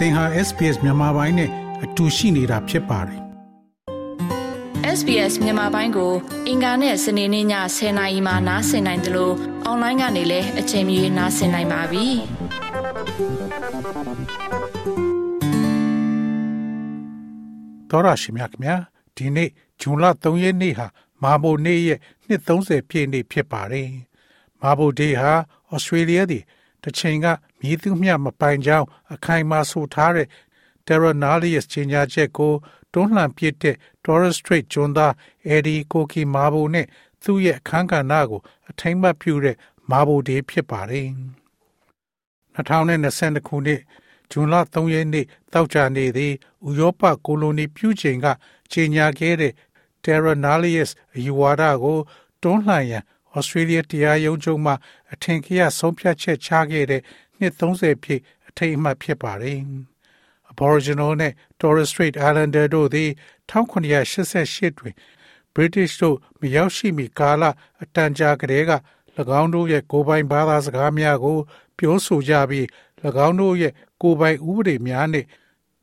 သင်ဟာ SPS မြန်မာပိုင်းနဲ့အတူရှိနေတာဖြစ်ပါတယ် SBS မြန်မာပိုင်းကို အင်ကာနဲ့စနေနေ့ည10:00နာရီမှနားဆင်နိုင်တယ်လို့အွန်လိုင်းကနေလည်းအချိန်မီနားဆင်နိုင်ပါပြီ။သောရရှိမြခင်ဗျာဒီနေ့ဇွန်လ3ရက်နေ့ဟာမာဘိုနေ့ရဲ့နှစ်30ပြည့်နေ့ဖြစ်ပါတယ်။မာဘိုဒေးဟာဩစတြေးလျသည်တစ်ချိန်က မြည်သူမျှမပိုင်ကြောင်းအခိုင်အမာဆိုထားတဲ့ Terra Nullius ကြီးညာချက်ကိုတွန်းလှန်ပစ်တဲ့ Torres Strait ကျွန်းသား Eddie Koki Mabo နဲ့သူ့ရဲ့အခန်းကဏ္ဍကိုအထိမ့်မှတ်ပြုတဲ့ Mabo Day ဖြစ်ပါတယ်။2022ခုနှစ်ဇွန်လ3ရက်နေ့တောက်ကြနေသည့်ဥရောပကိုလိုနီပြုချိန်ကကြီးညာခဲ့တဲ့ Terra Nullius အယူဝါဒကိုတွန်းလှန်ရန်ဩစတြေးလျတရားရုံးချုပ်မှအထင်ကရဆုံးဖြတ်ချက်ချခဲ့တဲ့ နှစ်30ပြည့်အထိမ်းအမှတ်ဖြစ်ပါတယ်။ Aboriginal နဲ့ Torres Strait Islander တို့သည်1988တွင် British တို့မရောက်ရှိမီကာလအတန်ကြာကလေးက၎င်းတို့ရဲ့ကိုယ်ပိုင်ဘာသာစကားများကို ပြောဆိုကြပြီး၎င်းတို့ရဲ့ကိုယ်ပိုင်ဥပဒေများနှင့်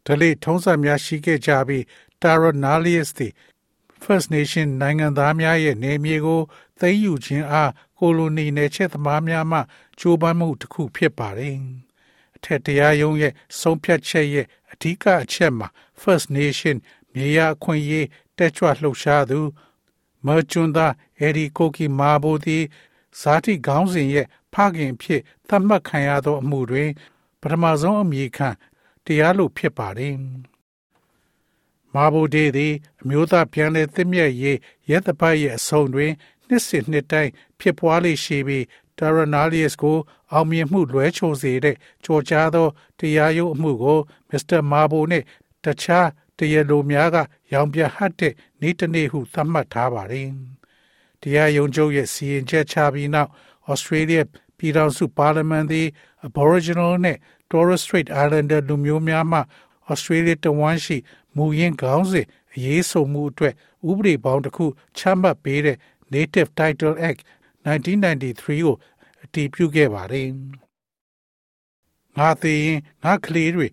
ဓလေ့ထုံးစံများရှိခဲ့ကြပြီး Tara Nullius သည် First Nation နိုင်ငံသားများရဲ့နေမြေကို သိမ်းယူခြင်းအားကိုလိုနီနယ်ချဲ့သမားများမှကြိုးပမ်းမှုတစ်ခုဖြစ်ပါတယ်။အထက်တရားရုံးရဲ့ဆုံးဖြတ်ချက်ရဲ့အဓိကအချက်မှာ First Nation မြေယာအခွင့်အရေးတက်ကြွလှုပ်ရှားသူမကျွန်းသားအဒီကိုကီမာဘိုသည်ဇာတိခေါင်းစဉ်ရဲ့ဖခင်ဖြစ်သတ်မှတ်ခံရသောအမှုတွင် ပထမဆုံးအမည်ခံတရားလို့ဖြစ်ပါတယ်။မာဘူဒေသည်အမျိုးသားပြန်လည်သင့်မြတ်ရေးရဲတပတ်ရဲ့အဆုံးတွင် နှစ်စဉ်နှစ်တိုင်းဖြစ်ပွားလေရှိပြီးတာရနာလီယစ်ကိုအောင်မြင်မှုလွဲချိုစေတဲ့ကြော်ကြားသောတရားရုံးအမှုကိုမစ္စတာမာဘူနှင့်တခြားတရားလိုများကရောင်ပြဟတ်တဲ့နေ့တစ်နေ့ဟုသတ်မှတ်ထားပါတယ်။တရားရုံးချုပ်ရဲ့စီရင်ချက်ချပြီးနောက်ဩစတြေးလျပြည်ထောင်စုပါလီမန်သည် Aboriginal နဲ့ Torres Strait Islander လူမျိုးများမှဩစတြေးလျတဝမ်းရှိမူရင်းခေါင်းစဉ်အရေးဆိုမှုအတွက်ဥပဒေပေါင်းတစ်ခုချမှတ်ပေးတဲ့ Native Title Act 1993ကိုအတည်ပြုခဲ့ပါတယ်။ငါသိရင်ငါကလေးတွေ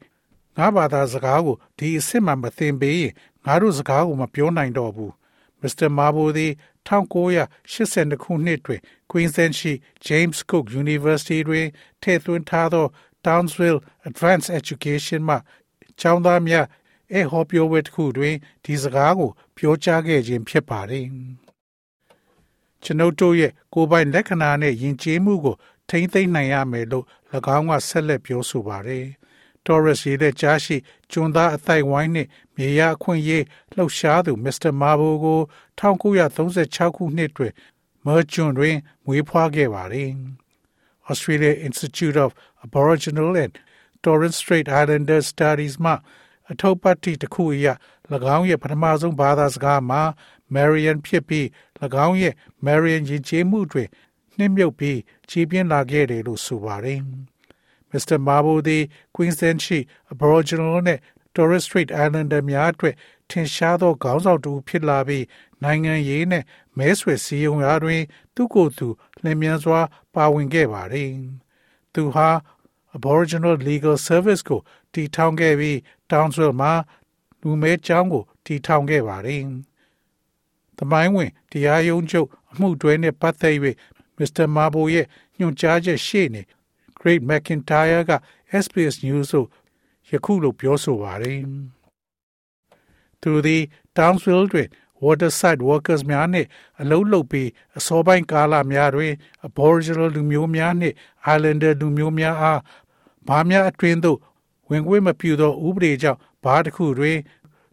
ငါဘာသာစကားကိုဒီအစ်စ်မှမသိပေးရင်ငါတို့စကားကိုမပြောနိုင်တော့ဘူး။ Mr. Marbo သည်1982ခုနှစ်တွင် Queensland ရှိ James Cook University တွင်ထည့်သွင်းထားသော Townsville Advanced Education မှကျောင်းသားများအဲဟောပြောပွဲတစ်ခုတွင်ဒီစကားကို ပြောကြားခဲ့ခြင်းဖြစ်ပါတယ်။ ကျွန်ုပ်တို့ရဲ့ကိုယ်ပိုင်လက္ခဏာနဲ့ယဉ်ကျေးမှုကို ထိမ့်သိမ့်နိုင်ရမယ်လို့၎င်းကဆက်လက်ပြောဆိုပါတယ်။ Torres ရေးတဲ့ကြားရှိကျွန်းသားအသိုက်ဝိုင်းနှင့်မြေယာအခွင့်အရေးလှုပ်ရှားသူ Mr. Marbo ကို1936ခုနှစ်တွင်မာကျွန်းတွင်မွေးဖွားခဲ့ပါတယ်။ Australia Institute of Aboriginal and Torres Strait Islander Studies မှအထောက်ပတိတစ်ခုအရ၎င်းရဲ့ပထမဆုံးဘာသာစကားမှာ Marian ဖြစ်ပြီး၎င်းရဲ့ Marian ယဉ်ကျေးမှုတွေနှိမ့်မြုပ်ပြီးကြီးပြင်းလာခဲ့တယ်လို့ဆိုပါတယ်။ Mr. Mabo သည် Queensland ရှိ Aboriginal နဲ့ Torres Strait Islander များအတွက်ထင်ရှားသောခေါင်းဆောင်တူဖြစ်လာပြီးနိုင်ငံရေးနဲ့မဲဆွယ်စည်းရုံးရာတွင် သူ့ကိုယ်သူလျင်မြန်စွာ ပါဝင်ခဲ့ပါတယ်။သူဟာ Aboriginal Legal Service ကိုတည်ထောင်ခဲ့ပြီး Townsville မှာလူမဲကျောင်းကိုတည်ထောင်ခဲ့ပါတယ်။ သမိုင်းဝင်တရားရုံးချုပ်အမှုတွဲနဲ့ပတ်သက်၍ Mr. Mabo ရဲ့ညွှန်ကြားချက်ရှေ့နေ Great McIntyre က SBS News ကိုယခုလိုပြောဆိုပါတယ်။သူသည် Townsville တွင် waterside workers များနှင့်အလုပ်လုပ်ပြီးအစောပိုင်းကာလများတွင် Aboriginal လူမျိုးများနှင့် Islander လူမျိုးများအားဘာများအတွင်းသို့ဝင်ခွင့်မပြုသောဥပဒေကြောင့်ဘာတစ်ခုတွင်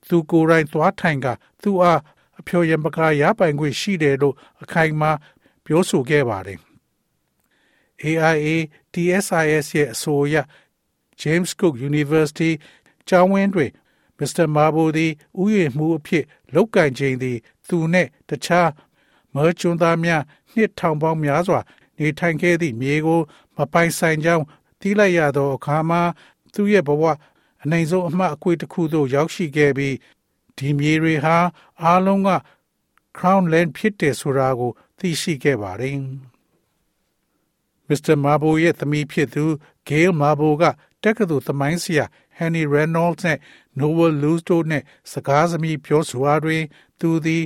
သူကိုယ်တိုင်သွားထိုင်ကသူအား အဖျော်ယံပကာရပိုင်ခွင့်ရှိတယ်လို့အခိုင်အမာပြောဆိုခဲ့ပါတယ်။ AIA TSIS ရဲ့အဆိုအရ James Cook University ကျောင်းဝင်းတွင် Mr. Marbo သည်ဥယျာဉ်မှုအဖြစ်လောက်ကင်ချိန်သည် သူနှင့်တခြားမော်ကျွန်းသားများနှစ်ထောင်ပေါင်းများစွာ နေထိုင်ခဲ့သည့်မြေကို မပိုင်ဆိုင်ကြောင်းသိလိုက်ရသောအခါမှာသူရဲ့ဘဝအနိုင်ဆုံးအမှတ်အကွေတစ်ခုသို့ရောက်ရှိခဲ့ပြီး ဒီမြေတွေဟာအားလုံးက Crown Land ဖြစ်တယ်ဆိုတာကို သိရှိခဲ့ပါတယ်။ Mr. Marble ရဲ့သမီးဖြစ်သူ Gail Marble ကတက္ကသိုလ်သမိုင်းဆရာ Henry Reynolds နဲ့ Noel Lewis တို့နဲ့စကားသမီးပြောဆိုအားတွင် သူသည်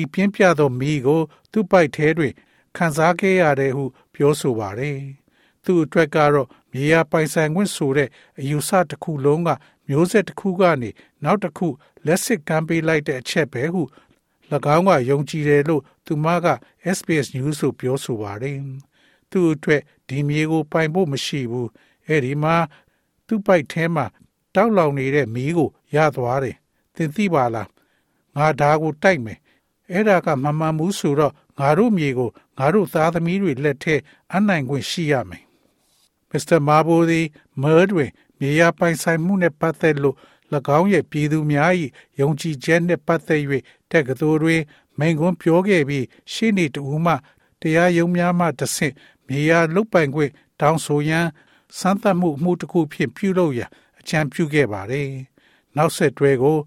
ဤပြင်းပြသောမိကို သူ့ပိုက်ထဲတွင်ခံစားခဲ့ရတယ်ဟု ပြောဆိုပါတယ်။သူ့အတွက်ကတော့မြေယာပိုင်ဆိုင်ခွင့်ဆိုတဲ့အယူဆတစ်ခုလုံးက မျိုးဆက်တစ်ခုကနေနောက်တစ်ခုလက်စစ်ကမ်းပေးလိုက်တဲ့အချက်ပဲဟု၎င်းကယုံကြည်တယ်လို့သူမက SBS News ကိုပြောဆိုပါတယ်။သူ့အတွက်ဒီမြေကိုပိုင်ဖို့မရှိဘူး။အဲဒီမှာသူ့ပိုက်ထဲမှာတောက်လောင်နေတဲ့မီးကိုရသွားတယ်။သင်သိပါလား။ငါဒါကိုတိုက်မယ်။အဲ့ဒါကမမှန်ဘူးဆိုတော့ငါတို့မြေကိုငါတို့သားသမီးတွေလက်ထဲအနိုင်ခွင့်ရှိရမယ်။မစ္စတာမာဘိုသည်မာတွင် မြေယာပိုင်ဆိုင်မှုနှင့်ပတ်သက်လို့၎င်းရဲ့ပြည်သူများ၏ယုံကြည်ချက်နှင့်ပတ်သက်၍တက္ကသိုလ်တွင်မိန့်ခွန်းပြောခဲ့ပြီးရှေ့နေတူမှတရားရုံးများမှတဆင့်မြေယာလုတ်ပိုင်ခွင့်တောင်းဆိုရန်စမ်းသပ်မှုမှုတစ်ခုဖြင့်ပြုလုပ်ရန်အကြံပြုခဲ့ပါတယ်။နောက်ဆက်တွဲကို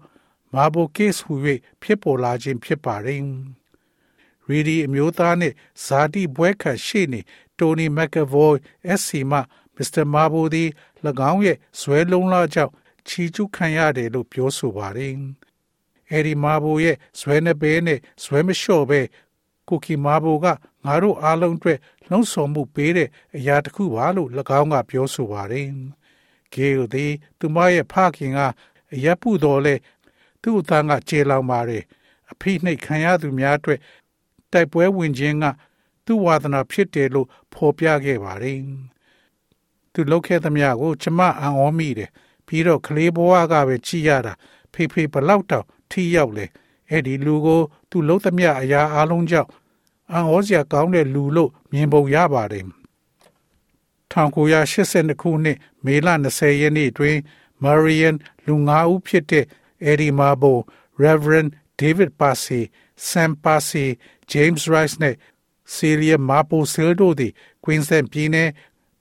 မာဘိုကေ့စ်ဟူ၍ဖြစ်ပေါ်လာခြင်းဖြစ်ပါတယ်။ရီဒီအမျိုးသားနှင့်ဇာတိဘွဲခံရှိနေတိုနီမက်ကဗိုး SC မှ မစ္စတာမာဘိုသည်၎င်းရဲ့ဇွဲလုံးလာကြောင့်ချီကျူးခံရတယ်လို့ပြောဆိုပါတယ်။အဲဒီမာဘိုရဲ့ဇွဲနှပဲနဲ့ဇွဲမလျှော့ပဲကိုကီမာဘိုကငါတို့အားလုံးအတွက်လှုံ့ဆော်မှုပေးတဲ့အရာတစ်ခုပါလို့၎င်းကပြောဆိုပါတယ်။ဂေယိုသည်သူမရဲ့ဖခင်ကအရက်ပူတော်လဲသူ့အသားကကျေလောင်ပါတယ်။အဖိနှိတ်ခံရသူများအတွက်တိုက်ပွဲဝင်ခြင်းကသူ့ဝါသနာဖြစ်တယ်လို့ဖော်ပြခဲ့ပါတယ်။ သူလုပ်ခဲ့သမျှကို ကျမအံ့ဩမိတယ်။ပြီးတော့ကလေးဘဝကပဲကြည်ရတာဖေဖေဘလောက်တောင်ထိရောက်လဲအဲ့ဒီလူကို သူလုံးသမျှအရာအလုံးကြောင့်အံ့ဩစရာကောင်းတဲ့လူလို့မြင်ပုံရပါတယ်1982ခုနှစ်မေလ20ရက်နေ့တွင် Marian လူ9ဦးဖြစ်တဲ့ Eddie Marbo, Reverend David Passy, Sam Passy, James Rice နဲ့ Celia Marbo Sil တို့သည် Queensland ပြည်နယ်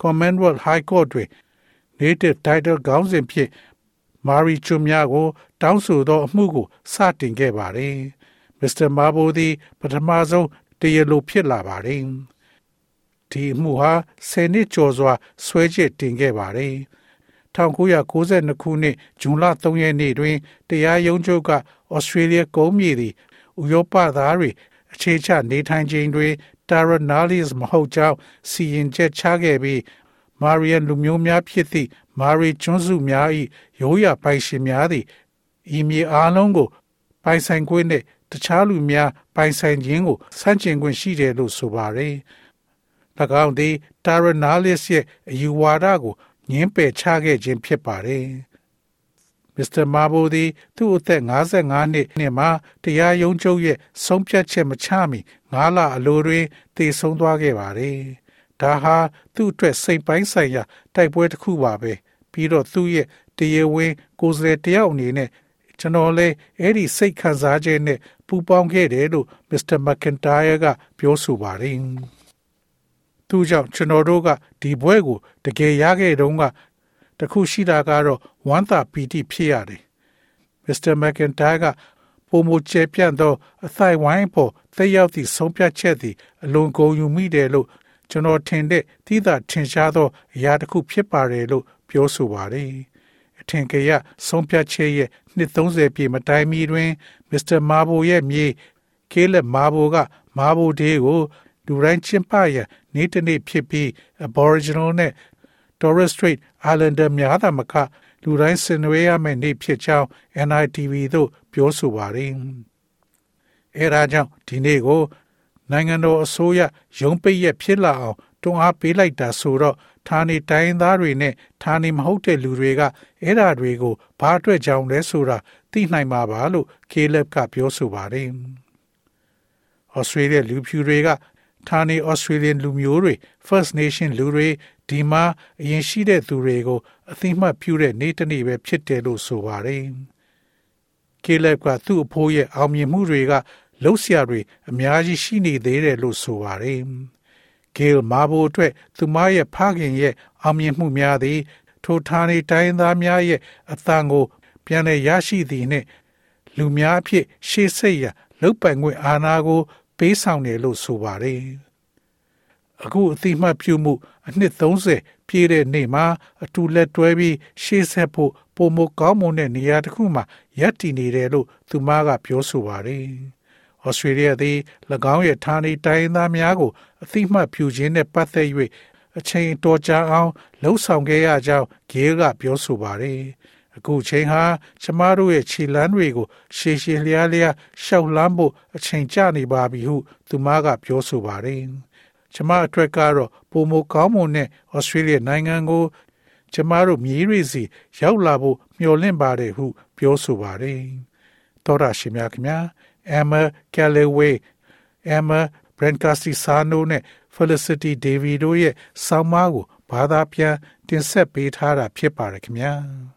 Commonwealth High Court တွင် Native Title ခေါင်းစဉ်ဖြင့်မာရီချွန်များကို တောင်းဆိုသောအမှုကိုစတင်ခဲ့ပါတယ်။မစ္စတာမာဘိုသည် ပထမဆုံးတရားလိုဖြစ်လာပါတယ်။ဒီအမှုဟာဆယ်နှစ်ကျော်စွာဆွဲချက်တင်ခဲ့ပါတယ်။1992ခုနှစ်ဇွန်လ3ရက်နေ့တွင် တရားရုံးချုပ်ကဩစတြေးလျကုန်းမြေသည်ဥရောပသားတွေအခြေချနေထိုင်ခြင်းတွင် Tara Nallis မဟုတ်ကြောင်းစီရင်ချက်ချခဲ့ပြီးမာရီယန်လူမျိုးများဖြစ်သည့်မာရီကျွန်းစုများ၏ရိုးရာပိုင်ရှင်များသည်ဤမြေအားလုံးကို ပိုင်ဆိုင်ခွင့်နှင့်တခြားလူများပိုင်ဆိုင်ခြင်းကိုဆန့်ကျင်ခွင့်ရှိတယ်လို့ဆိုပါတယ်။၎င်းသည်တာရနာလစ်ရဲ့အယူဝါဒကိုညှင်းပယ်ချခဲ့ခြင်းဖြစ်ပါတယ်။ မစ္စတာမာဘိုသည်သူ့အသက်55နှစ်နှစ်မှာတရားရုံးချုပ်ရဲ့ဆုံးဖြတ်ချက်မချမီ9လအလိုတွင်တည်ဆုံသွားခဲ့ပါတယ်။ဒါဟာသူ့အတွက်စိတ်ပိုင်းဆိုင်ရာတိုက်ပွဲတစ်ခုပါပဲ။ပြီးတော့သူ့ရဲ့တရားဝင်ကိုယ်စားလှယ်တယောက်အနေနဲ့ကျွန်တော်လည်းအဲ့ဒီစိတ်ခံစားချက်နဲ့ပူပေါင်းခဲ့တယ်လို့မစ္စတာမက်ကန်တိုင်ယာကပြောဆိုပါတယ်။သူကြောင့်ကျွန်တော်တို့ကဒီဘွဲကိုတကယ်ရခဲ့တုန်းက တခုရှိတာကတော့ဝမ်းသာပီတိဖြစ်ရတယ်။မစ္စတာမက်ကန်တိုင်ကပုံမချေပြန့်သောအသိုက်ဝိုင်းပေါ်သက်ရောက်သည့်ဆုံးဖြတ်ချက်သည်အလွန်ဂုဏ်ယူမိတယ်လို့ကျွန်တော်ထင်တဲ့သီးသာထင်ရှားသောအရာတစ်ခုဖြစ်ပါတယ်လို့ပြောဆိုပါတယ်။ထင်ကြရဆုံးဖြတ်ချက်ရဲ့နှစ်30ပြည့်မတိုင်မီတွင်မစ္စတာမာဘိုရဲ့မြေကေးလက်မာဘိုကမာဘိုဒေးကိုလူတိုင်းကျင်းပရနေ့တစ်နေ့ဖြစ်ပြီး Aboriginal နဲ့ Torres Strait Islander များသာမကလူတိုင်းဆင်နွှဲရမယ့်နေ့ဖြစ်ကြောင်း NITV သို့ပြောဆိုပါတယ်။အဲဒါကြောင့်ဒီနေ့ကို နိုင်ငံတော်အစိုးရရုံးပိတ်ရက်ဖြစ်လာအောင်တွန်းအားပေးလိုက်တာဆိုတော့ဌာနေတိုင်းသားတွေနဲ့ဌာနေမဟုတ်တဲ့လူတွေကအဲ့ဓာတွေကိုဘာအတွက်ကြောင်းလဲဆိုတာသိနိုင်မှာပါလို့ Caleb ကပြောဆိုပါတယ်။ Australia လူဖြူတွေက ဌာနေ Australian လူမျိုးတွေ First Nation လူတွေဒီမှာအရင်ရှိတဲ့သူတွေကိုအသိမှတ်ပြုတဲ့နေ့တစ်နေ့ပဲဖြစ်တယ်လို့ဆိုပါတယ်။ Caleb ကသူ့အဖိုးရဲ့အောင်မြင်မှုတွေကလှုပ်ရှားတွေအများကြီးရှိနေသေးတယ်လို့ဆိုပါတယ်။ Gail မာဘိုအတွက်သူမရဲ့ဖခင်ရဲ့အောင်မြင်မှုများသည်ထိုဌာနေတိုင်းသားများရဲ့အသံကို ပြန်လည်ရရှိသည်နှင့်လူများအဖြစ်ရှေ့ဆက်ရလုတ်ပိုင်ခွင့်အာဏာကို ပေးဆောင်တယ်လို့ဆိုပါတယ်။အခုအသိမှတ်ပြုမှုအနှစ်30ပြည့်တဲ့နေ့မှာအတူလက်တွဲပြီးရှေ့ဆက်ဖို့ပုံမကောင်းမွန်တဲ့နေရာတစ်ခုမှာရပ်တည်နေတယ်လို့သူမကပြောဆိုပါတယ်။ဩစတြေးလျသည်၎င်းရဲ့ဌာနေတိုင်းသားများကိုအသိမှတ်ပြုခြင်းနဲ့ပတ်သက်၍အချိန်တော်ကြာအောင်လှုံ့ဆော်ခဲ့ရကြောင်းဂေးကပြောဆိုပါတယ်။ အခုချိန်ဟာကျမတို့ရဲ့ခြေလမ်းတွေကိုရှည်ရှည်လျားလျားရှောက်လန်းဖို့အချိန်ကျနေပါပြီဟု သူမကပြောဆိုပါတယ်။ကျမအတွက်ကတော့ပုံမကောင်းမွန်တဲ့ဩစတြေးလျနိုင်ငံကိုကျမတို့မြေရီစီရောက်လာဖို့မျှော်လင့်ပါတယ်ဟု ပြောဆိုပါတယ်။သောရရှိမြခင်ဗျာ Emma Callaway Emma Brancastiano နဲ့ Felicity Davy တို့ရဲ့ဆောင်းပါးကိုဘာသာပြန်တင်ဆက်ပေးထားတာဖြစ်ပါတယ်ခင်ဗျာ